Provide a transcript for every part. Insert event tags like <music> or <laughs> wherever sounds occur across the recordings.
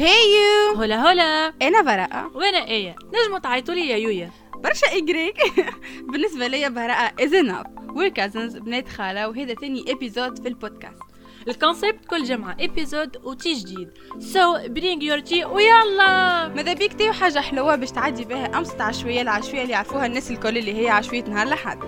هيو هلا هلا أنا براءة. وأنا آية نجموا تعيطوا لي يويا. برشا إجريك. <laughs> بالنسبة ليا براءة as in we're cousins بنات خالة وهذا ثاني épisode في البودكاست. ال concept كل جمعة épisode و tea جديد so bring your tea ويلا ماذا بيك؟ tea حاجة حلوة باش تعدي بها أمسط عشوية العشوية اللي يعرفوها الناس الكل اللي هي عشوية نهار لحد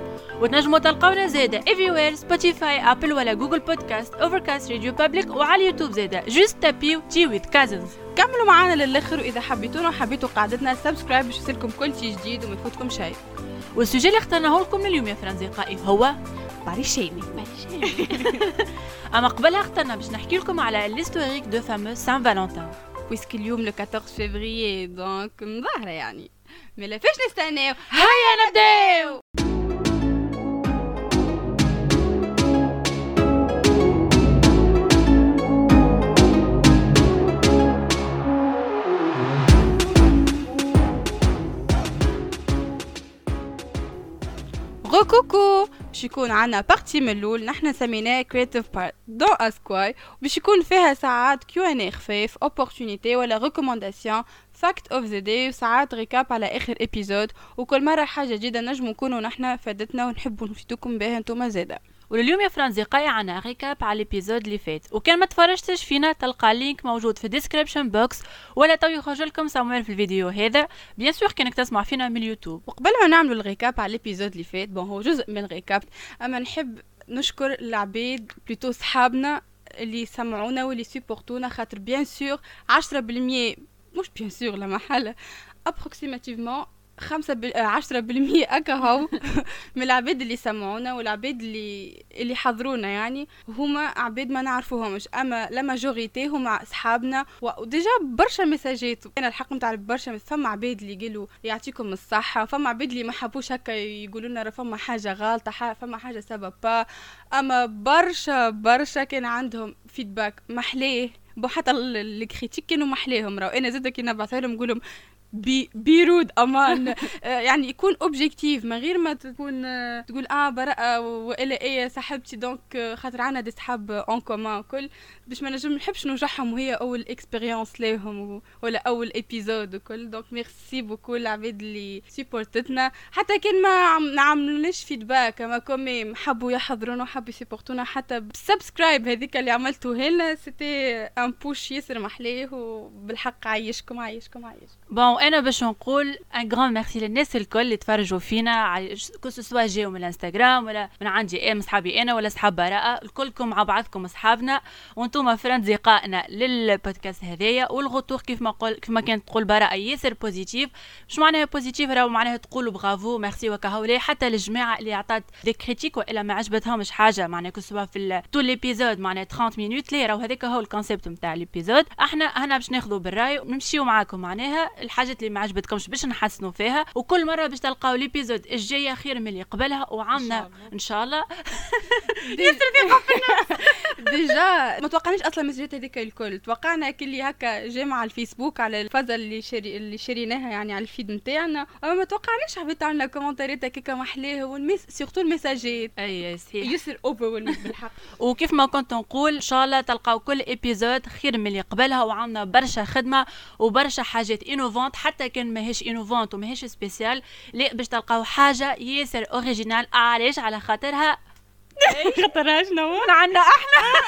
وتنجموا تلقاونا زادا everywhere سبوتيفاي ابل ولا جوجل بودكاست اوفركاست راديو بابليك وعلى اليوتيوب زادا just تابيو Tea with Cousins كملوا معانا للآخر وإذا حبيتونا وحبيتوا قعدتنا subscribe باش يوصلكم كل شيء جديد وما يفوتكم شيء. وال sujet اللي اخترناه لكم اليوم يا فرنزقائي هو باري شيمي اما قبلها اخترنا باش نحكي لكم على l'historique de fameux Saint-Valentin puisque اليوم le 14 février donc مظاهرة يعني ما لا فاش نستناو هيا نبداو غوكوكو باش يكون عنا partie من الأول نحنا سميناه creative part دون اسكواي باش يكون فيها ساعات Q&A خفيف opportunité ولا recommandation fact of the day وساعات recap على آخر épisode وكل مرة حاجة جديدة نجمو نكونوا نحنا فادتنا ونحبوا نفيدوكم بها أنتم زاده ولليوم يا فرنزقاي عنا recap على ال épisode اللي فات. وكان ما تفرجتش فينا تلقى ال link موجود في ال description box ولا تو يخرج لكم سامويل في الفيديو هذا. bien sûr كانك تسمع فينا من اليوتيوب. وقبل ما نعملوا ال recap على ال épisode اللي فات bon هو جزء من ال recap. أما نحب نشكر العباد plutôt صحابنا اللي سمعونا واللي سيبورتونا خاطر bien sûr 10% مش bien sûr لا محالة approximativement خمسة بال... عشرة بالمية أكا هو <laughs> من العباد اللي سمعونا والعباد اللي اللي حضرونا يعني هما عباد ما نعرفوهمش. أما la majorité هما أصحابنا. و déjà برشا مساجات. أنا الحق نتاع برشا فما عباد اللي قالوا يعطيكم الصحة. فما عباد اللي ما حبوش هكا يقولوا لنا فما حاجة غلطة فما حاجة سبب با. أما برشا برشا كان عندهم feedback محلاه. bon حتى ال critiques كانوا محلاهم راهو أنا زاد كي نبعث لهم نقول لهم بي بيرود أمان. <laughs> يعني يكون objectif من غير ما تكون تقول آه براءة والا إيه صاحبتي donc خاطر عنا des صحاب en commun كل. باش ما نجم نحبش نوجعهم وهي أول expérience ليهم ولا أول épisode وكل. donc merci beaucoup العباد اللي سيبورتتنا حتى كان ما نعملوش feedback أما quand même حبوا يحضرونا وحبوا يسيبورتونا حتى ب subscribe هذيك اللي عملتوها لنا c'était un push ياسر محليه وبالحق عايشكم عايشكم عايشكم. bon أنا باش نقول un grand merci للناس الكل اللي تفرجوا فينا que ce soit جاو من الانستغرام ولا من عندي إيه من صحابي أنا ولا صحاب براءة الكلكم مع بعضكم أصحابنا وأنتم فرنزقائنا للبودكاست هذايا. وال retour كيف ما قول كيف ما كانت تقول براءة ياسر positif مش معناها positif راهو معناها تقولوا برافو ميرسي وكهولي حتى الجماعة اللي عطات des critiques وإلا ما عجبتهمش حاجة. معناها soit في طول l'épisode معناها 30 minutes ليه راهو هذاك هو ال concept نتاع l'épisode إحنا هنا باش ناخذوا بالرأي ونمشيو معاكم معناها. الحاجات اللي ما عجبتكمش باش نحسنوا فيها وكل مرة باش تلقاو l'épisode الجاية خير من اللي قبلها وعامنا إن شاء الله. <laughs> <laughs> déjà ما توقعناش أصلا مسجات هذيك الكل. توقعنا كلي هكا جا مع الفيسبوك على الفازة اللي شري اللي شريناها يعني على ال feed نتاعنا. أما ما توقعناش حبيت عندنا كومنتاريات هكاك محلاه و mais surtout المساجات أي صحيح. يسر over بالحق. <laughs> وكيف ما كنت نقول إن شاء الله تلقاو كل épisode خير من اللي قبلها وعندنا برشا خدمة وبرشا حاجات innovantes حتى كان ماهيش innovantes وماهيش spéciales لا باش تلقاو حاجة ياسر originale علاش؟ على خاطرها <laughs> خاطرها شنو عندنا إحنا.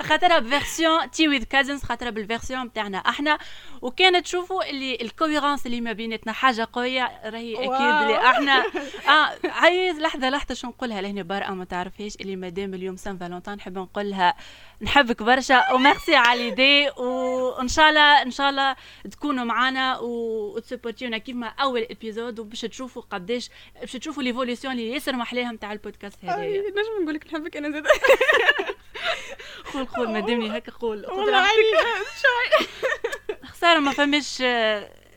<laughs> خاطرها ب version Tea with Cousins خاطرها بال version نتاعنا إحنا. وكانت تشوفوا اللي ال cohérence اللي ما بيناتنا حاجة قوية راهي أكيد اللي إحنا. <laughs> آه هاي لحظة لحظة شو نقولها؟ لهنا برا ما تعرفيش اللي مادام اليوم Saint-Valentin نحب نقولها. نحبك برشا وميرسي على l'idée وإن شاء الله إن شاء الله تكونوا معنا وتسبورتيونا كيف ما أول épisode. وباش تشوفوا قداش باش تشوفوا l'évolution اللي ياسر محلاها نتاع البودكاست هذا. نجم نقول لك نحبك أنا زاد قول <laughs> قول مادامني هكا قول والله <laughs> خسارة ما فماش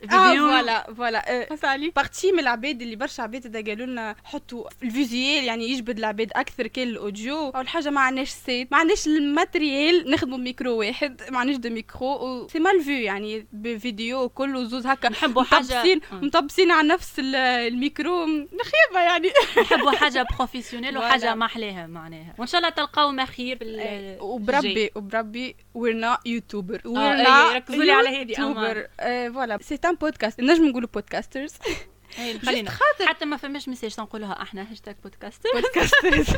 فيديو. آه voilà voilà. علي. partie من العباد اللي برشا عباد قالوا لنا حطوا ال visuel يعني يجبد العباد أكثر كان ال audio. أول حاجة ما عندناش site ما عندناش ال matériel نخدموا ميكرو واحد ما عندناش deux micros c'est mal vu يعني بفيديو كله زوز هكا. نحبوا حاجة. مطبسين مطبسين على نفس الميكرو. نخيبة يعني. نحبوا حاجة <laughs> professionnel وحاجة ما احلاها معناها. وإن شاء الله تلقاو خير وبربي وبربي YouTuber. we're آه، not أي، ركزوا لي على هذه،. آه، voilà. c'est un podcast نجم نقولوا podcasters خلينا حتى ما فماش message تنقولها إحنا هاشتاج podcaster podcasters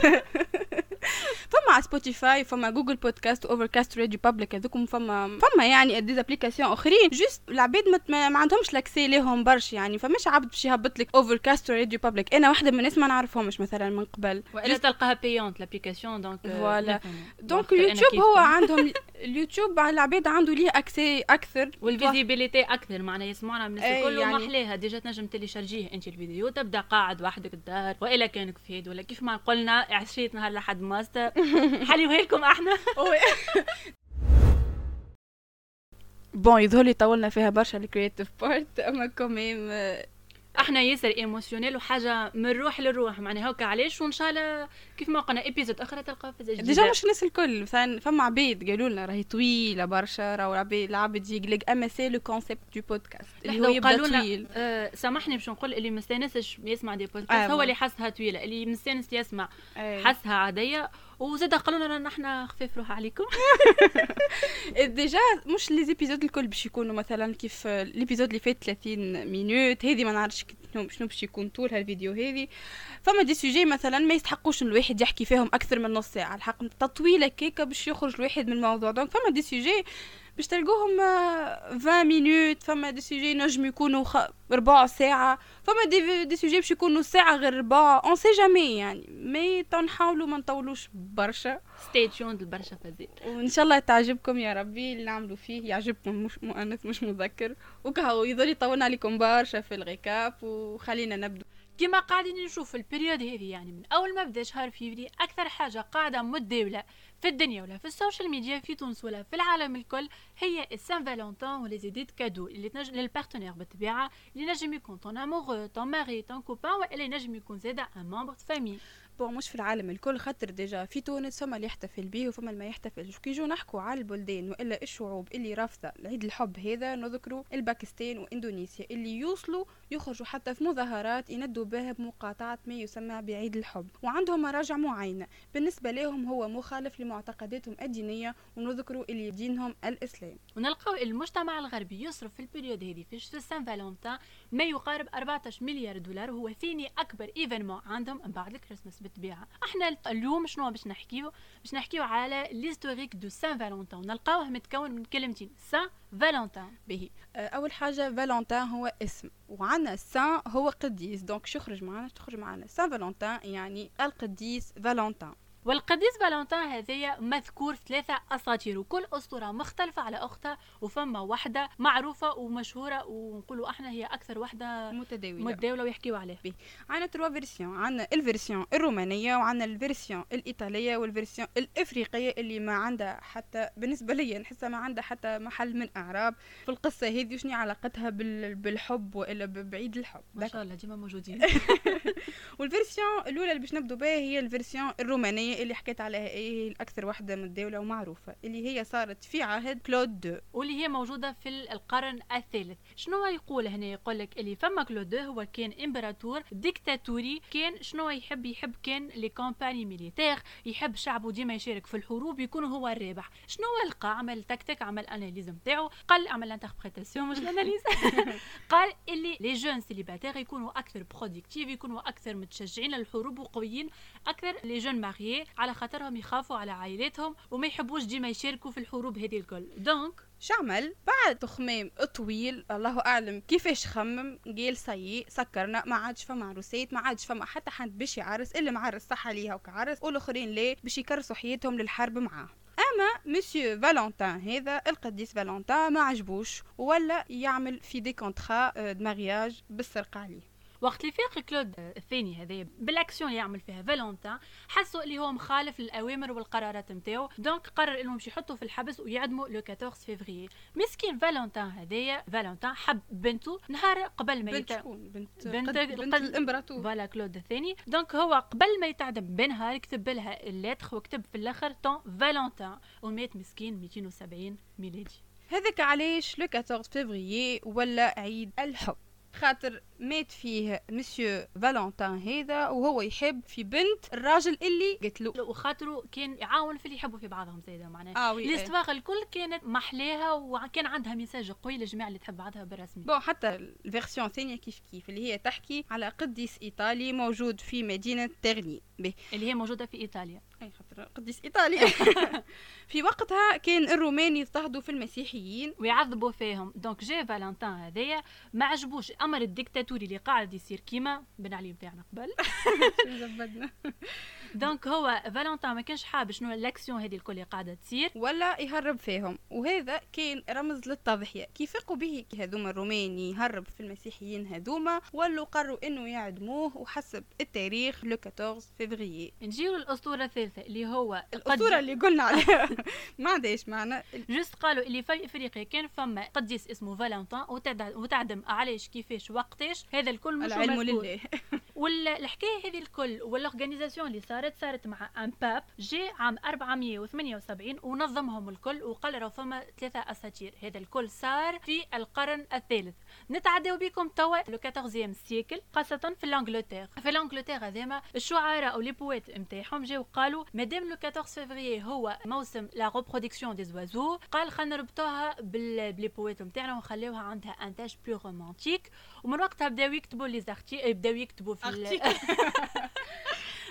فما على Spotify فما Google Podcast Overcast Radio Public هذوكم فما فما يعني des applications اخرين juste العباد ما, ما, عندهمش l'accès ليهم برشا يعني. فماش عبد باش يهبط لك Overcast Radio Public أنا واحدة من الناس ما نعرفهمش مثلا من قبل. وإلا تلقاها بيونت l'application donc voilà. donc ال YouTube هو عندهم <laughs> اليوتيوب على العباد عنده ليه accès أكثر وال visibilité أكثر معناها يسمعونا من الكل يعني- ومحلاها déjà تنجم تيليشارجيه أنت الفيديو تبدأ قاعد وحدك الدار وإلا كانك فيد ولا كيف ما قلنا عشيت نهار لحد ماستر <laughs> حليوها لكم أحنا. <laughs> bon يظهر لي طولنا فيها برشا ال créative part أما quand même إحنا ياسر émotionnel وحاجة من روح للروح معناها هكا علاش؟ وإن شاء الله كيف ما قلنا épisode أخرى تلقاو في déjà مش الناس الكل مثلا فما عباد قالوا لنا راهي طويلة برشا راهو العباد يقلق أما c'est le concept du podcast اللي هو يبدأ طويل. آه سامحني باش نقول اللي مستانسش يسمع des podcasts آه، هو اللي حسها طويلة اللي مستانس يسمع أي. حسها عادية. وزاد قالوا لنا نحن خفيف روح عليكم. <laughs> déjà مش les épisodes الكل باش يكونوا مثلا كيف l'épisode اللي فات 30 minutes هذه ما نعرفش شنو شنو باش يكون طول هالفيديو هذه. فما des sujets مثلا ما يستحقوش الواحد يحكي فيهم أكثر من نص ساعة. الحق تطويلة كيكة باش يخرج الواحد من الموضوع. donc فما des sujets باش تلقوهم آه، 20 minutes فما des sujets نجم يكونوا خ... ربع ساعة. فما دي, دي سوجي باش يكونوا ساعة غير ربع. on sait jamais يعني. mais تنحاولوا ما نطولوش برشا. ستي تيوند البرشا فزيد وإن شاء الله تعجبكم يا ربي. اللي نعملوا فيه يعجبكم. مش مؤنث مش مذكر. وكهو يظل طولنا عليكم برشا في ال récap وخلينا نبدو. كما قاعدين نشوف ال période هذه يعني من أول ما بدأ شهر فيفري أكثر حاجة قاعدة متداوله في الدنيا ولا في ال social media في تونس ولا في العالم الكل هي ال Saint-Valentin ولا les idées cadeaux اللي تنجم لل partenaire بالطبيعه اللي نجم يكون ton amoureux ton mari ton copain والا ينجم يكون زاده un membre famille bon مش في العالم الكل خاطر déjà في تونس فما اللي يحتفل به وفما اللي ما يحتفلش. كي يجوا نحكوا على البلدان وإلا الشعوب اللي رافضة العيد الحب هذا نذكروا الباكستان واندونيسيا اللي يوصلوا يخرجوا حتى في مظاهرات يندوا بها بمقاطعه ما يسمى بعيد الحب. وعندهم مراجع معينة. بالنسبة لهم هو مخالف لمعتقداتهم الدينية ونذكروا اللي دينهم الإسلام. ونلقاو المجتمع الغربي يصرف في ال période هذه في Saint-Valentin ما يقارب 14 مليار دولار وهو ثاني أكبر événement عندهم من بعد الكريسماس بالطبيعة. أحنا اليوم شنو باش نحكيو؟ باش نحكيو على l'historique de Saint-Valentin ونلقاوه متكون من كلمتين Saint فالنتين به أول حاجة فالنتين هو اسم وعندنا Saint هو قديس. donc شو يخرج معنا؟ تخرج معنا؟ Saint-Valentin يعني القديس فالنتين والقديس فالنتين هذايا مذكور في ثلاثة أساطير. وكل أسطورة مختلفة على أختها وفما واحدة معروفة ومشهورة ونقولوا إحنا هي أكثر واحدة متداولة. متداولة ويحكيوا عليها. عندنا trois versions عندنا ال version الرومانية وعندنا ال version الإيطالية وال version الإفريقية اللي ما عندها حتى بالنسبة لي نحسها ما عندها حتى محل من الإعراب. في القصة هذه شنو علاقتها بال- بالحب وإلا ب- بعيد الحب. ما شاء الله ديما موجودين. <laughs> وال version الأولى اللي باش نبدو بها هي ال version الرومانيه اللي حكيت عليها إيه هي الأكثر واحدة متداوله ومعروفة اللي هي صارت في عهد كلود. deux واللي هي موجودة في القرن الثالث. شنو يقول هنا؟ يقول لك اللي فما كلود هو كان إمبراطور ديكتاتوري كان شنو يحب؟ يحب كان les campagnes militaires يحب شعبه ديما يشارك في الحروب يكون هو الرابح. شنو لقى عمل تكتيك عمل analyse نتاعو قال عمل interprétation مش ال analyse. <laughs> قال اللي les jeunes célibataires يكونوا أكثر productifs يكونوا أكثر متشجعين للحروب وقويين أكثر les jeunes mariés على خاطرهم يخافوا على عائلاتهم وما يحبوش ديما يشاركوا في الحروب هذه الكل. donc شعمل بعد تخمام طويل الله أعلم كيفاش خمم قال سي سكرنا ما عادش فما عروسات ما عادش فما حتى حد باش يعرس اللي معرس صح عليها وكعرس والآخرين لا باش يكرسوا حياتهم للحرب معاه. أما مسيو فالنتين هذا القديس فالنتين ما عجبوش ولا يعمل في des contrats de mariage بالسرقة عليه. وقت اللي فاق كلود الثاني هذايا بالأكسيون اللي يعمل فيها فالنتين حسوا اللي هو مخالف للأوامر والقرارات نتاعو donc قرر إنهم يحطوا في الحبس ويعدموا le 14 فيفري مسكين فالنتين هذايا فالنتين حب بنته نهار قبل ما بنت. شكون؟ بنت بنت قد- بنت القد- الإمبراطور. voilà كلود الثاني. donc هو قبل ما يتعدم بنهار كتب لها ال lettre وكتب في الآخر ton Valentin ومات مسكين 270 ميلادي. هذاك علاش le 14 فيفري ولا عيد الحب؟ خاطر مات فيه monsieur Valentin هذا وهو يحب في بنت الراجل اللي قتلو. وخاطره كان يعاون في اللي يحبوا في بعضهم زادة معناها. آه oui ال histoire الكل كانت محلاها وكان عندها message قوي للجماعه اللي تحب بعضها بالرسمي. bon حتى ال version الثانية كيف كيف اللي هي تحكي على قديس إيطالي موجود في مدينة به. اللي هي موجودة في إيطاليا. أي خاطر قديس ايطاليا <laughs> في وقتها كان الرومان يضطهدوا في المسيحيين. ويعذبوا فيهم. donc جا فالنتان هذايا ما عجبوش. أمر الديكتاتوري اللي قاعد يصير كيما بن علي بتاعنا قبل. <laughs> زبدنا <laughs> donc هو فالنتان ما كانش حاب شنو الأكسيون هذه الكل اللي قاعدة تصير. ولا يهرب فيهم. وهذا كان رمز للتضحية. كيف به هذوما الرومان يهرب في المسيحيين هذوما ولوا قرروا إنه يعدموه وحسب التاريخ le 14 فيفريي نجيو للأسطورة الثالثة اللي هو الأسطورة اللي قلنا عليها. <laughs> ما عندهاش معنى. juste قالوا اللي في إفريقيا كان فما قديس اسمه فالنتان وتعدم علاش كيفاش وقتاش هذا الكل مش العلم. لله. <laughs> والحكاية هذه الكل وال organisation اللي صارت صارت مع ان pape جاء عام 478 ونظمهم الكل وقال راه فما ثلاثة أساطير. هذا الكل صار في القرن الثالث. نتعداو بكم توا le 14 siècle خاصة في l'Angleterre. في l'Angleterre هذاما الشعراء أو les poètes نتاعهم جاو قالوا مادام le 14 فيفري هو موسم la reproduction des oiseaux قال خلينا نربطوها بال- ب les poètes نتاعنا ونخليوها عندها un tag plus romantique ومن وقتها بداو يكتبوا les articles بداو يكتبوا في ال- <laughs>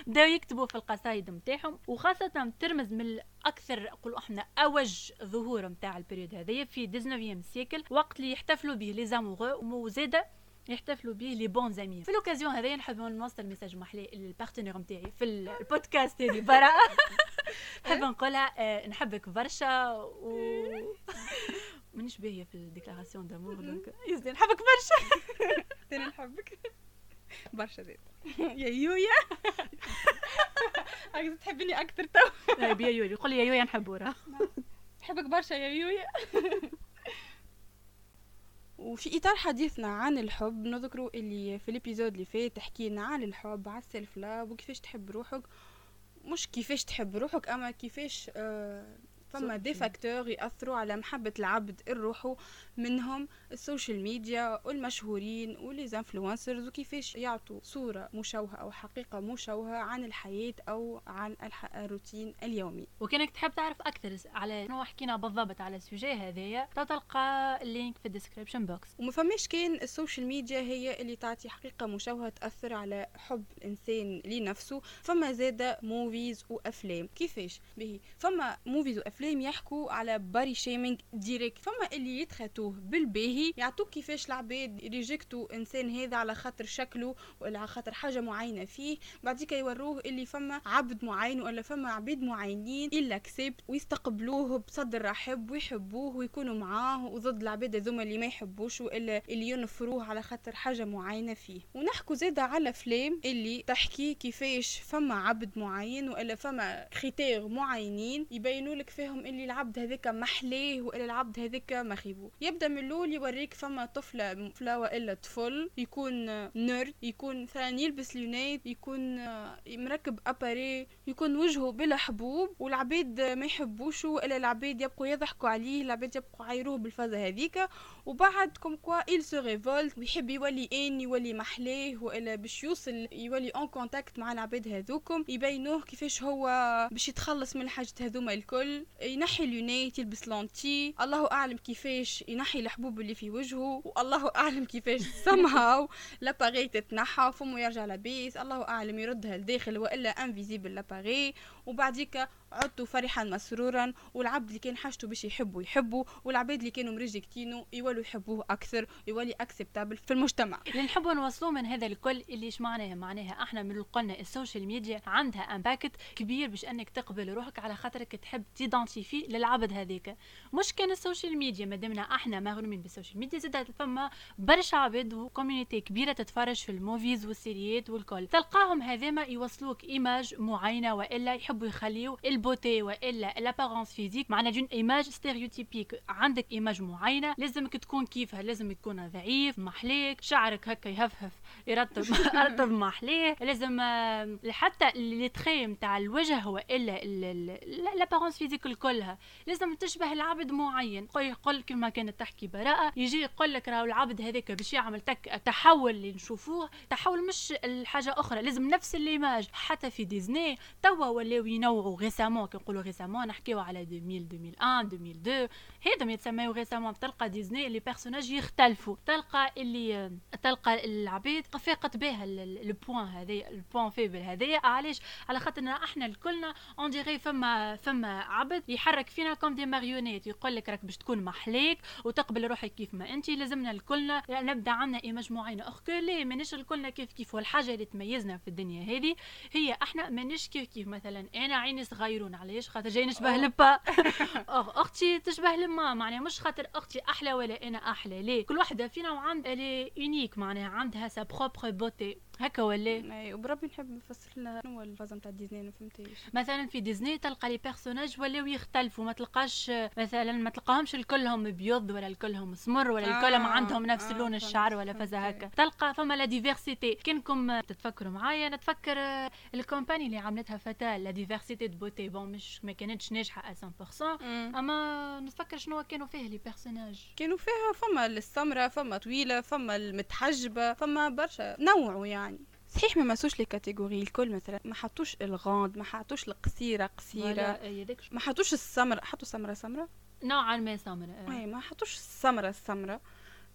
بداو يكتبوا في القصايد نتاعهم وخاصة ترمز من أكثر نقولوا إحنا أوج ظهور نتاع ال période هذايا في 19 siècle وقت اللي يحتفلوا به les amoureux وزادة يحتفلوا به les bons amis في l'occasion هذايا نحب نوصل message محلي لل partenaire نتاعي في البودكاست هذه براءة <laughs> نحب نقولها آه، نحبك برشا و <laughs> مانيش باهية في ال déclaration d'amour donc يزدي نحبك برشا. أنا نحبك. <laughs> برشا زيد يا يويا. عايزة تحبني أكثر تو. لا، بيا يوري قول لي يا يويا نحبو راه. نحبك برشا يا يويا. وفي إطار حديثنا عن الحب نذكروا اللي في ال épisode اللي فات حكينا عن الحب على ال self love وكيفاش تحب روحك. مش كيفاش تحب روحك أما كيفاش آه فما des facteurs يأثروا على محبة العبد لروحو منهم ال social media والمشهورين و les influencers وكيفاش يعطوا صورة مشوهة أو حقيقة مشوهة عن الحياة أو عن الروتين اليومي. وكانك تحب تعرف أكثر على شنو حكينا بالضبط على ال sujet هذايا تلقى ال link في ال description box وما فماش كان ال social media هي اللي تعطي حقيقة مشوهة تأثر على حب الإنسان لنفسه فما زادة movies وأفلام. كيفاش؟ به فما movies وأفلام يحكوا على body shaming direct فما اللي يتخاتوه بالباهي يعطوك كيفاش العباد rejectوا إنسان هذا على خاطر شكله ولا على خاطر حاجة معينة فيه. بعديك يوروه اللي فما عبد معين ولا فما عبيد معينين إلا كسبت ويستقبلوه بصدر رحب ويحبوه ويكونوا معاه وضد العباد هذوما اللي ما يحبوش وإلا اللي ينفروه على خاطر حاجة معينة فيه. ونحكوا زاده على أفلام اللي تحكي كيفاش فما عبد معين وإلا فما كريتير معينين يبينوا لك فيهم اللي العبد هذاك محلاه وإلا العبد هذاك مخيبو يبدأ من الأول يوريك فما طفله طفله والا طفل يكون nerd يكون مثلا يلبس lunettes يكون مركب appareil يكون وجهه بلا حبوب والعباد ما يحبوش وإلا العباد يبقوا يضحكوا عليه العباد يبقوا يعايروه بالفازة هذيك. وبعد comme quoi il se révolte ويحب يولي إن يولي محلاه وإلا باش يوصل يولي en contact مع العباد هذوكم يبينوه كيفاش هو باش يتخلص من الحاجات هذوما الكل. ينحي lunettes يلبس lentilles الله أعلم كيفاش ينحي الحبوب اللي في وجهه. والله أعلم كيفاش somehow <laughs> l'appareil تتنحى فمو يرجع لابيس الله أعلم يردها لداخل وإلا invisible l'appareil وبعديك عدتوا فرحا مسرورا. والعبد اللي كان حاجته باش يحبوا يحبوا والعباد اللي كانوا م rejectينه يولوا يحبوه أكثر يولي acceptable في المجتمع. اللي نحبوا نوصلوا من هذا الكل اللي إيش معناها معناها إحنا من قلنا ال social media عندها impact كبير باش إنك تقبل روحك على خاطرك تحب t'identifier للعبد هذيك. مش كان ال social media ما دمنا إحنا مغرومين بال social media زادة فما برشا عباد و community كبيرة تتفرج في ال movies وال séries والكل. تلقاهم هذاما يوصلوك image معينة وإلا يحبوا يخليو ال beauté وإلا l'apparence physique معنا d'une image stéréotypique عندك image معينة لازمك تكون كيفها لازم تكون ضعيف محليك شعرك هكا يهفهف يرطب <laughs> يرطب محليه. لازم حتى les traits نتاع الوجه وإلا l'apparence physique كلها لازم تشبه العبد معين. يقول كما كانت تحكي براءة يجي يقول لك راهو العبد هذاك باش يعمل تك تحول اللي نشوفوه تحول مش الحاجة أخرى لازم نفس ال l'image حتى في ديزني توا ولاو ينوعوا récemment كي نقولوا récemment نحكيو على 2000 2001 2002 هذم يتسميو récemment تلقى ديزني ال les personnages يختلفوا. تلقى اللي تلقى العبيد فاقت بها ال point هذا ال point faible هذايا علاش؟ على خاطرنا إحنا الكلنا on dirait فما فما عبد يحرك فينا comme des marionnettes يقول لك راك باش تكون محليك وتقبل روحك كيف ما انت لازمنا الكلنا نبدأ عندنا image معينه اخكو ليه مانيش الكلنا كيف كيف والحاجة اللي تميزنا في الدنيا هذه هي إحنا مانيش كيف كيف. مثلا أنا عيني صغيرون علاش؟ خاطر جاي نشبه لبا. <laughs> أختي تشبه لما معناها مش خاطر أختي أحلى ولا أنا أحلى ليه؟ كل واحدة فينا وعندها l'unique معناها عندها sa propre beauté هكا ولا اي وبربي نحب نفسر لنا شنو الفازة نتاع ديزني ما فهمتيش مثلا في ديزني تلقى les personnages ولاو يختلفوا ما تلقاش مثلا ما تلقاهمش الكلهم بيض ولا الكلهم سمر ولا آه الكلهم عندهم نفس آه لون الشعر ولا فازة هكا. تلقى فما la diversité كانكم تتفكروا معايا؟ نتفكر ال campagne اللي عملتها فتاة la diversité de beauté bon مش ما كانتش ناجحة 100% أما نتفكر شنو كانوا فيه les personnages كانوا فيها فما السمراء فما طويلة فما المتحجبة فما برشا نوعوا يعني. صحيح ما مسوش les catégories الكل مثلا. ما حطوش ال ronde ما حطوش القصيرة قصيرة. ما حطوش السمراء حطوا سمراء سمراء نوعا ما سمراء أي ما حطوش السمراء السمراء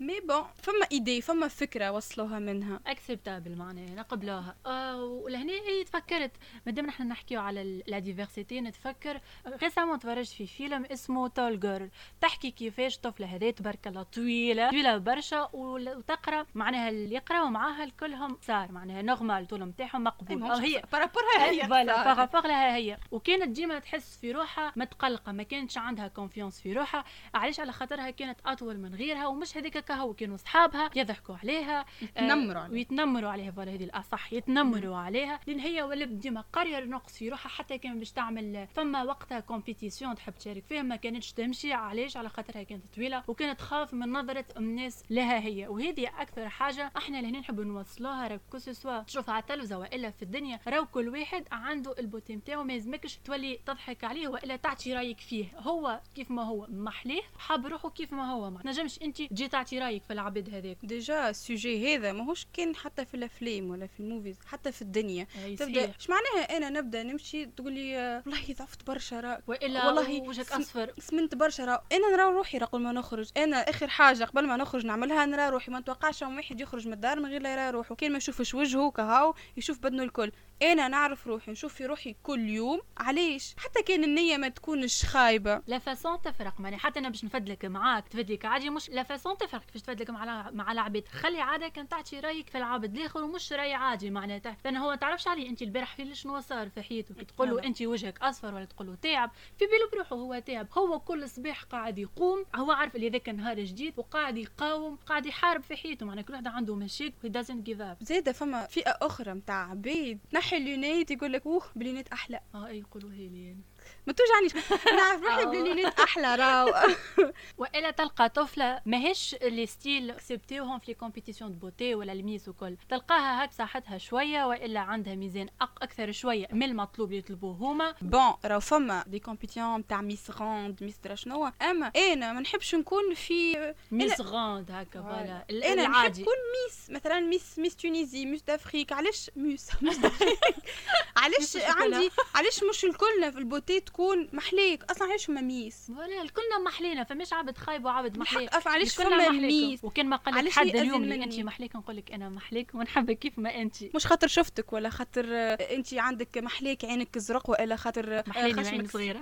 mais bon فما idée فما فكرة وصلوها منها. acceptable معناها نقبلوها آه ولهنا تفكرت. مادام نحن نحكيو على la diversité نتفكر. récemment تفرجت في فيلم اسمه Tall Girl تحكي كيفاش طفلة هذه تبارك الله طويلة طويلة برشا وتقرأ. معناها اللي يقراو معاها الكلهم صغار. معناها normal طول نتاعهم مقبول. أو هي. par rapport لها هي <laughs> par rapport لها هي. وكانت ديما تحس في روحها متقلقة ما كانتش عندها confiance في روحها. علاش؟ على خاطرها كانت أطول من غيرها ومش هذيك هكا هو كانوا صحابها يضحكوا عليها يتنمروا عليها. ويتنمروا عليها voilà هذه الأصح يتنمروا عليها. لأن هي ولات ديما قرية نقص في روحها حتى كان باش تعمل فما وقتها compétition تحب تشارك فيها ما كانتش تمشي علاش؟ على خاطرها كانت طويلة وكانت تخاف من نظرة الناس لها هي. وهذه أكثر حاجة إحنا لهنا نحب نوصلوها راك que ce soit تشوفها على التلفزه والا في الدنيا. راهو كل واحد عنده ال beauté نتاعو ما يلزمكش تولي تضحك عليه وإلا تعطي رأيك فيه. هو كيف ما هو محليه حاب روحه كيف ما هو ما نجمش أنت تجي تعطي رايك في العبد هذاك؟ déjà ال sujet هذا ماهوش كان حتى في الأفلام ولا في ال movies حتى في الدنيا. تبدأ إيش معناها أنا نبدأ نمشي تقول لي والله ضعفت برشا راه وإلا والله وجهك أصفر. سمنت برشا راه أنا نرى روحي قبل ما نخرج. أنا آخر حاجة قبل ما نخرج نعملها نرى روحي. ما نتوقعش واحد يخرج من الدار من غير لا يرى روحه. كان ما يشوفش وجهه كهاو يشوف بدنه الكل. أنا نعرف روحي نشوف في روحي كل يوم. علاش؟ حتى كان النية ما تكونش خايبة. la façon تفرق ماني حتى أنا باش نفدلك معاك تفدلك عادي مش la façon تفرق كيفاش تفدلك مع مع العباد خلي عاده كان تعطي رأيك في العبد الآخر ومش رأي عادي معناتها. لأن هو تعرفش عليه أنت البارح في شنو صار في حياته؟ كي تقول له أنت وجهك أصفر ولا تقول له تعب في بالو بروحه هو تعب. هو كل صباح قاعد يقوم هو عارف اللي ذاك النهار جديد وقاعد يقاوم قاعد يحارب في حياته. معناها كل واحد عنده مشاكل he doesn't give up زاده فما فئة أخرى نتاع عبيد. نحي ال lunettes يقول لك أوه بلا lunettes أحلى. آه اي يقولوا هي لي ما توجعنيش نعرف روحي بلا lunettes أحلى راو <laughs> وإلا تلقى طفلة ماهيش les styles accept يوهم في compétition de beauté ولا ال miss وكل. تلقاها هاك صحتها شوية وإلا عندها ميزان أكثر شوية من المطلوب اللي يطلبوه هما بون راهو فما des compétitions تاع miss ronde miss شنو اما أنا ما نحبش نكون في miss ronde هكا voilà أنا نحب نكون miss مثلا miss miss Tunisie miss d'Afrique علاش miss <laughs> علاش عندي علاش مش الكلنا في ال beauté؟ تكون محليك؟ أصلا علاش هما miss. ولا الكلنا محلينا فماش عبد خايب وعبد محليك. علاش فما miss وكان ما قال حد اليوم انت محليك نقول لك أنا محليك ونحبك كيف ما انت مش خاطر شفتك ولا خاطر انت عندك محليك عينك زرق والا خاطر محليني عينك صغيرة.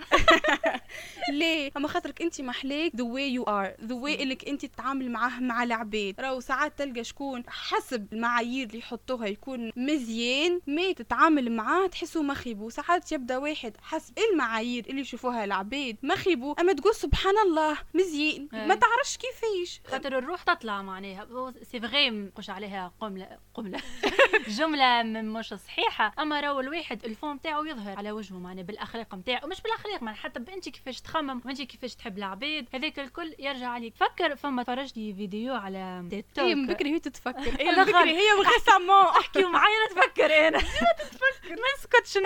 <laughs> ليه؟ أما خاطرك انت محليك the way you are the way إنك انت تتعامل معاه مع العباد راهو ساعات تلقى شكون حسب المعايير اللي يحطوها يكون مزيان ما تتعامل معاه تحسه مخيبو ساعات يبدأ واحد حسب المعايير اللي يشوفوها العباد مخيبو أما تقول سبحان الله مزيان. ما تعرفش كيفاش. خاطر الروح تطلع معناها. c'est vrai نقولش عليها قملة قملة. <laughs> جملة مش صحيحة. أما راهو الواحد ال fond تاعو يظهر على وجهه معناها بالأخلاق نتاعو مش بالأخلاق معناها حتى بانت كيفاش تخمم وانت كيفاش تحب العباد هذاك الكل يرجع عليك. فكر فما فرجت لي فيديو على تيك توك. هي بكري هي تتفكر. هي بكري هي <laughs> و récemment احكي معايا تفكر أنا. <laughs> تتفكر ما نسكتش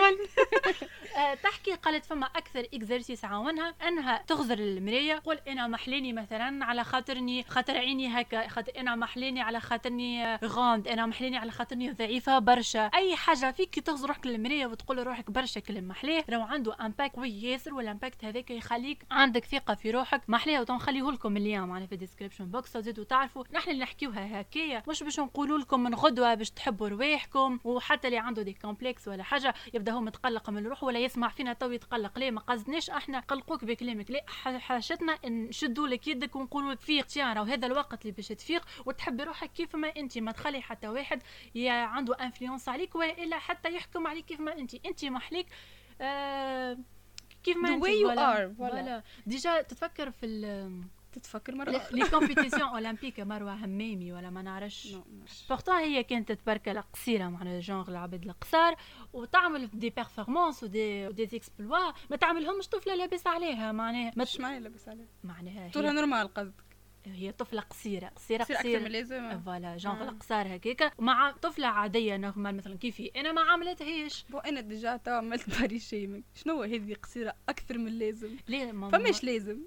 تحكي قالت فما أكثر exercice عاونها أنها تغزر المراية. تقول أنا محليني مثلا على خاطرني خاطر عيني هكا خاطر أنا محليني على خاطرني غامض أنا محليني على خاطرني ضعيفة برشا. أي حاجة فيك تغزر روحك للمراية وتقول روحك برشا كلام محليه لو عنده impact قوي ياسر وال impact هذاك يخليك عندك ثقة في روحك محليه وتنخليه لكم اليوم معناها في ال description box وزيدوا تعرفوا نحن اللي نحكيوها هكايا مش باش نقولوا لكم من غدوة باش تحبوا رواحكم. وحتى اللي عنده des complexes ولا حاجة يبدأ هو متقلق من روحه ولا يسمع فينا تو يتقلق ليه ما قصدناش إحنا قلقوك بكلامك لا حاجتنا نشدوا لك يدك ونقولوا لك فيق tiens راهو هذا الوقت اللي باش تفيق وتحبي روحك كيف ما أنت ما تخلي حتى واحد عنده influence عليك ولا الا حتى يحكم عليك كيف ما أنت. أنت محليك آه كيف ما أنت way you are ولا déjà تتفكر في تتفكر مرة لي compétition olympique مروه همامي ولا ما نعرفش. pourtant هي كانت تبركة قصيرة معناها جونغ العباد القصار وتعمل des performances و des des exploits ما تعملهمش طفلة لابس عليها معناها ما معناها لابس عليها. معناها طولها normal قصدك. هي طفلة قصيرة قصيرة قصيرة أكثر من اللازم voilà genre القصار هكاكا. مع طفلة عادية normale مثلا كيفي. أنا ما عملتهاش. bon أنا déjà تو عملت <laughs> body shaming شنو هذه قصيرة أكثر من اللازم ليه فماش لازم.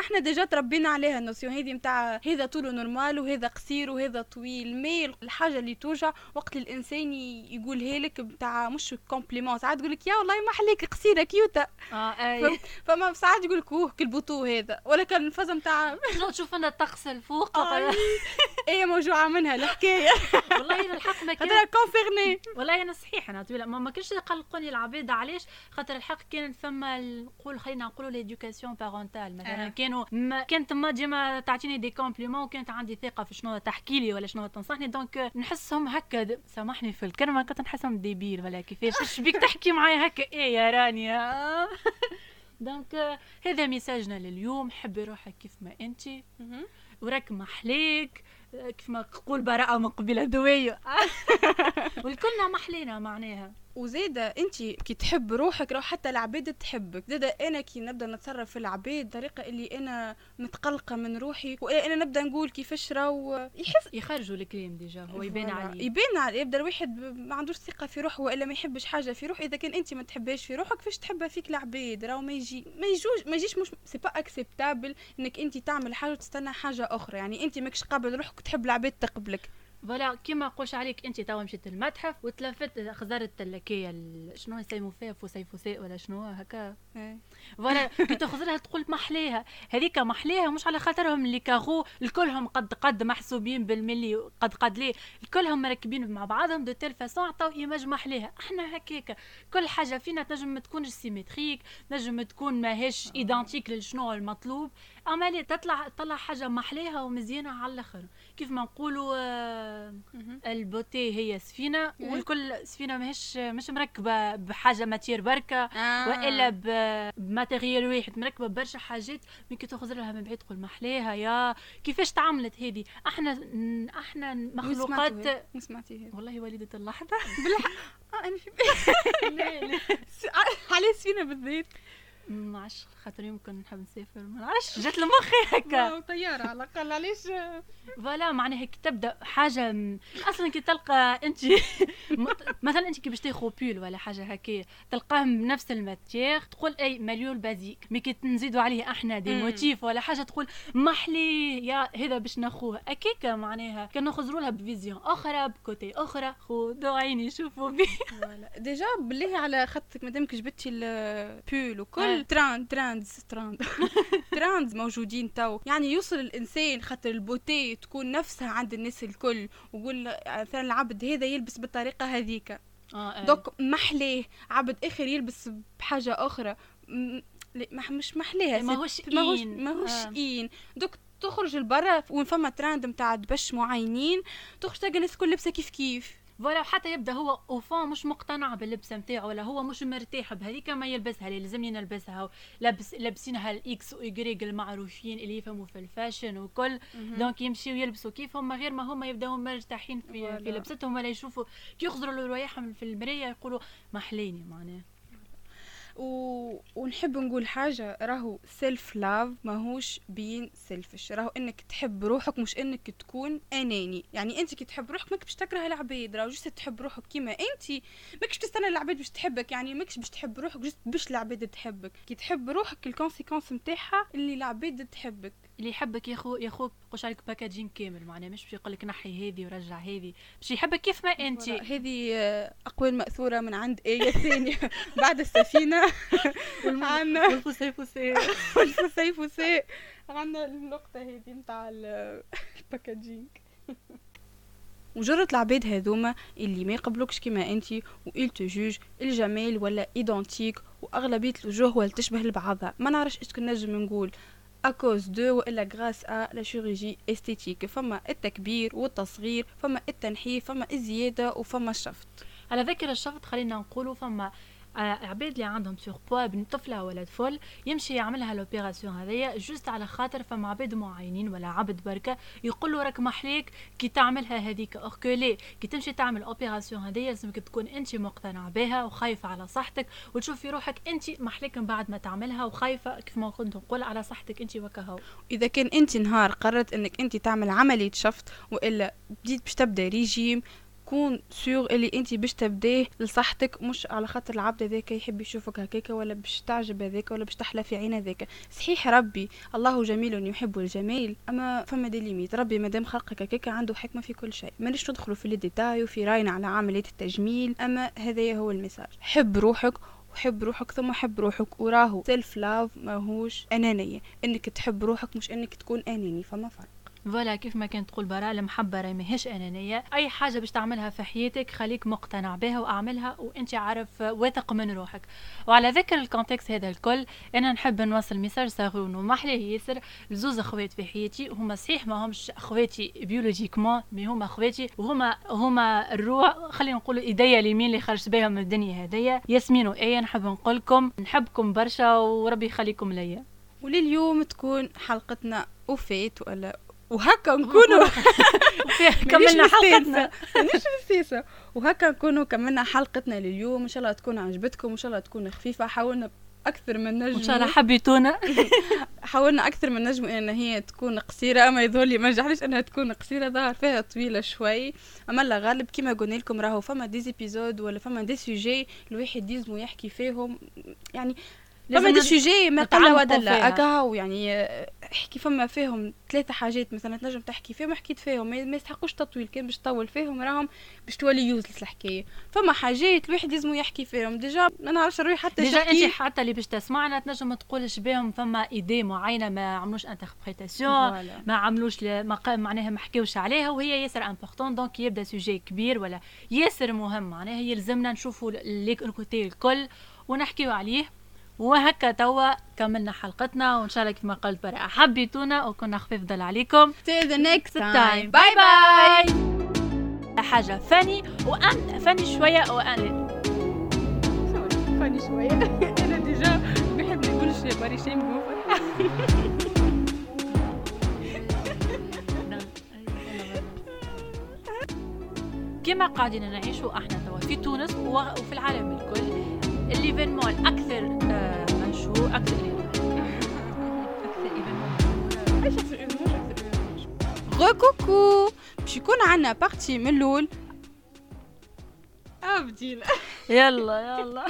إحنا déjà تربينا عليها ال notion. هذه نتاع هذا طوله normal وهذا قصير وهذا طويل. mais الحاجة اللي توجع وقت الإنسان يقولها لك نتاع مش compliment ساعات تقول لك يا والله ما حليك قصيرة cute آه اي فما ساعات يقول لك اوه كال poteau هذا. ولا كان الفزه نتاع تشوف أنا الطقس الفوق؟ <laughs> إيه. موجوعة منها الحكاية. <laughs> والله الحق ما كان كونفيرني والله أنا صحيح أنا طويلة. ما, كانش يقلقوني العباد علاش؟ خاطر الحق كانت فما نقول خلينا نقولوا l'éducation parentale مثلا. آه. كانوا ما كانت ما ديما تعطيني des compliments وكانت عندي ثقة في شنو تحكي لي ولا شنو تنصحني. donc نحسهم هكا سامحني في الكلمة كنت نحسهم débile ولا كيفاش؟ إيش بيك تحكي معايا هكا؟ إيه يا رانيا. <laughs> donc هذا message نا لليوم. حبي روحك كيف ما أنت. وراك محليك كيف ما تقول براءة من قبيلة دوية <laughs> والكلنا محلينا معناها. وزيدة انت كي تحب روحك راه حتى العباد تحبك. زيدة أنا كي نبدا نتصرف في العباد طريقة اللي أنا متقلقة من روحي وأنا نبدا نقول كيفاش راهو يحس يخرجوا الكلام déjà هو يبان عليه. يبان عليه يبدأ الواحد ما عندوش ثقة في روحه وإلا ما يحبش حاجة في روحه. إذا كان انت ما تحبهاش في روحك كيفاش تحبها فيك العباد راهو ما يجي ما يجوش ما يجيش مش c'est pas acceptable إنك انت تعمل حاجة وتستنى حاجة أخرى. يعني انت ماكش قابل روحك تحب العباد تقبلك. فوالا كيما قوش عليك انت توا مشيت المتحف وتلفت خزرت اللكيه شنو يسموا فيها فسيفساء ولا شنو؟ هكا. إيه. voilà <laughs> كي تخزرها تقول محليها. هذيك محليها مش على خاطرهم les carreaux الكلهم قد قد محسوبين بالملي قد قد ليه. الكلهم مركبين مع بعضهم de telle façon عطاو image محليها. إحنا هكاك. كل حاجة فينا تنجم ما تكونش symétrique نجم تكون ماهيش identique لشنو المطلوب. اما تطلع تطلع حاجة محليها ومزيانة على الآخر. كيف ما نقولوا آه ال beauté هي سفينة والكل سفينة ماهيش مش مركبة بحاجة matière بركة آه. وإلا ب matériel واحد مركبة برشا حاجات كي تخرج لها من بعيد تقول محلاها يا كيفاش تعملت هذه؟ أحنا أحنا مخلوقات سمعتي والله وليدة اللحظة. بالحق آه أنا في <laughs> <laughs> على سفينة بالذات. ما عادش خاطر يمكن نحب نسافر. ما نعرفش جات لمخي هكا. طيارة على الأقل علاش؟ voilà معناها هيك تبدأ حاجة. أصلا كي تلقى انت مثلا انت كي باش تاخذ pull ولا حاجة هكا تلقاه بنفس ال matière تقول أي مليون basique mais كي نزيدوا عليه أحنا des motifs ولا حاجة تقول محلي يا هذا باش ناخوه اكيك معناها كان نخزروا لها ب vision أخرى ب côté أخرى خذوا عيني شوفوا بي déjà بالله على خطك مادامك جبتي ال pull وكل trend trend trend trend <laughs> موجودين تو. يعني يوصل الإنسان خاطر ال beauté تكون نفسها عند الناس الكل ويقول مثلا العبد هذا يلبس بالطريقة هذيك. آه donc محليه عبد آخر يلبس بحاجة أخرى. ما مش محليها ماهوش ماهوش ماهوش آه. إين. donc تخرج لبرا وين فما تراند نتاع دبش معينين تخرج تلقى الناس الكل لابسة كيف كيف. voilà حتى يبدأ هو au fond مش مقتنع باللبسه نتاعو ولا هو مش مرتاح بهذيك ما يلبسها اللي لازمني نلبسها لابس لابسينها ال X و Y المعروفين اللي يفهموا في ال fashion وكل. donc يمشيو يلبسوا كيفهم غير ما هما يبداو مرتاحين في, في لبستهم ولا يشوفوا. كي يخزروا روايحهم في المراية يقولوا محليني معناها. و... ونحب نقول حاجة راهو self love ماهوش being selfish راهو إنك تحب روحك مش إنك تكون أناني. يعني أنت كي تحب روحك ماك باش تكره العباد راهو juste تحب روحك كيما أنت. ماكش تستنى العباد باش تحبك. يعني ماكش باش تحب روحك juste باش العباد تحبك. كي تحب روحك ال conséquence نتاعها اللي العباد تحبك. اللي يحبك يا خو يا خو قش عليك packaging كامل معناها مش باش يقول لك نحي هذه ورجع هذه باش يحبك كيف ما أنت. هذه أقوال مأثورة من عند آية ثانية. <laughs> بعد السفينة. عندنا والفوسي فوسي عندنا النقطة هذه نتاع الباكاجينج وجرة <laughs> العباد هذوما اللي ما يقبلوكش كيما أنت وإل تجوج الجمال ولا ايدونتيك وأغلبية الوجوه ولا تشبه لبعضها. ما نعرفش إيش نجم نقول. اكوز دو والا غراس لا شيروجي استيتيك فما التكبير والتصغير فما التنحيف فما الزياده وفما الشفط على ذكر الشفط خلينا نقولوا فما عباد اللي عندهم surpoids بن طفلة ولا طفل يمشي يعملها l'opération هذيا juste على خاطر فما عباد معينين ولا عبد بركة يقول له راك محليك كي تعملها هذيك لي كي تمشي تعمل opération هذيا لازمك تكون انت مقتنع بها وخايفة على صحتك وتشوفي روحك انت محليك من بعد ما تعملها وخايفة كيف ما كنت نقول على صحتك انت وكهو. إذا كان انت نهار قررت إنك انت تعمل عملية شفط وإلا بديت باش تبدأ ريجيم تكون sûr اللي انت باش تبداه لصحتك مش على خاطر العبد هذاك يحب يشوفك هكاك ولا باش تعجب هذاك ولا باش تحلى في عين هذاك صحيح ربي الله جميل يحب الجمال أما فما des limites. ربي مادام خلقك هكاك عنده حكمة في كل شيء. مانيش ندخلوا في الديتاي وفي راينا على عملية التجميل أما هذا هو ال message. حب روحك وحب روحك ثم حب روحك وراهو. self love ماهوش أنانية. إنك تحب روحك مش إنك تكون أناني فما فرق. voilà كيف ما كانت تقول براء المحبة راهي ماهيش أنانية. أي حاجة باش تعملها في حياتك خليك مقتنع بها وأعملها وأنت عارف واثق من روحك. وعلى ذكر ال contexte هذا الكل أنا نحب نوصل message صغير ومحلي ياسر. لزوز أخوات في حياتي هما صحيح ما همش أخواتي biologiquement mais هما أخواتي وهما هما الروح خلينا نقولوا إيديا اليمين اللي خرجت بها من الدنيا هذيا. ياسمين وآية نحب نقول لكم نحبكم برشا وربي يخليكم ليا. ولليوم تكون حلقتنا وفات ولا وهكا <laughs> نكونوا. <laughs> كملنا حلقتنا. <laughs> مش بسيسه وهكا نكونوا كملنا حلقتنا لليوم. إن شاء الله تكون عجبتكم. إن شاء الله تكون خفيفة. حاولنا أكثر من نجم. ان شاء الله حبيتونا. حاولنا أكثر من نجم إن هي تكون قصيرة. أما يظهر لي ما نجحليش إنها تكون قصيرة. ظهر فيها طويلة شوي. أما لا غالب كيما قلنا لكم راهو فما des épisodes ولا فما des sujets الواحد يلزمو يحكي فيهم. يعني فما des sujets ما قل ودلا اكاهو يعني احكي فما فيهم ثلاثة حاجات مثلا تنجم تحكي فيهم حكيت فيهم ما يستحقوش تطويل كان باش تطول فيهم راهم باش تولي useless الحكاية. فما حاجات الواحد لازم يحكي فيهم. déjà ما نعرفش روحي حتى déjà انت حتى اللي باش تسمعنا تنجم تقولش بهم فما idée معينة ما عملوش interprétation ما عملوش ما معناها ما حكيوش عليها وهي ياسر importante donc يبدأ sujet كبير ولا ياسر مهم. معناها يلزمنا نشوفوا ال côtés الكل ونحكيو عليه. وهكا توا كملنا حلقتنا وإن شاء الله كما قلت براءة حبيتونا وكنا خفيف ضل عليكم. Till the next time. باي باي حاجة فاني وان فاني شوية وان فاني شوية. <laughs> أنا ديجا بحب نقولش ماري شيم <laughs> كما قاعدين نعيشوا إحنا توا في تونس وفي العالم الكل. الايفينمون الاكثر آه، مشهور أكثر أكثر غو كوكو باش يكون عندنا بارتي من الأول ابدينا يلا يلا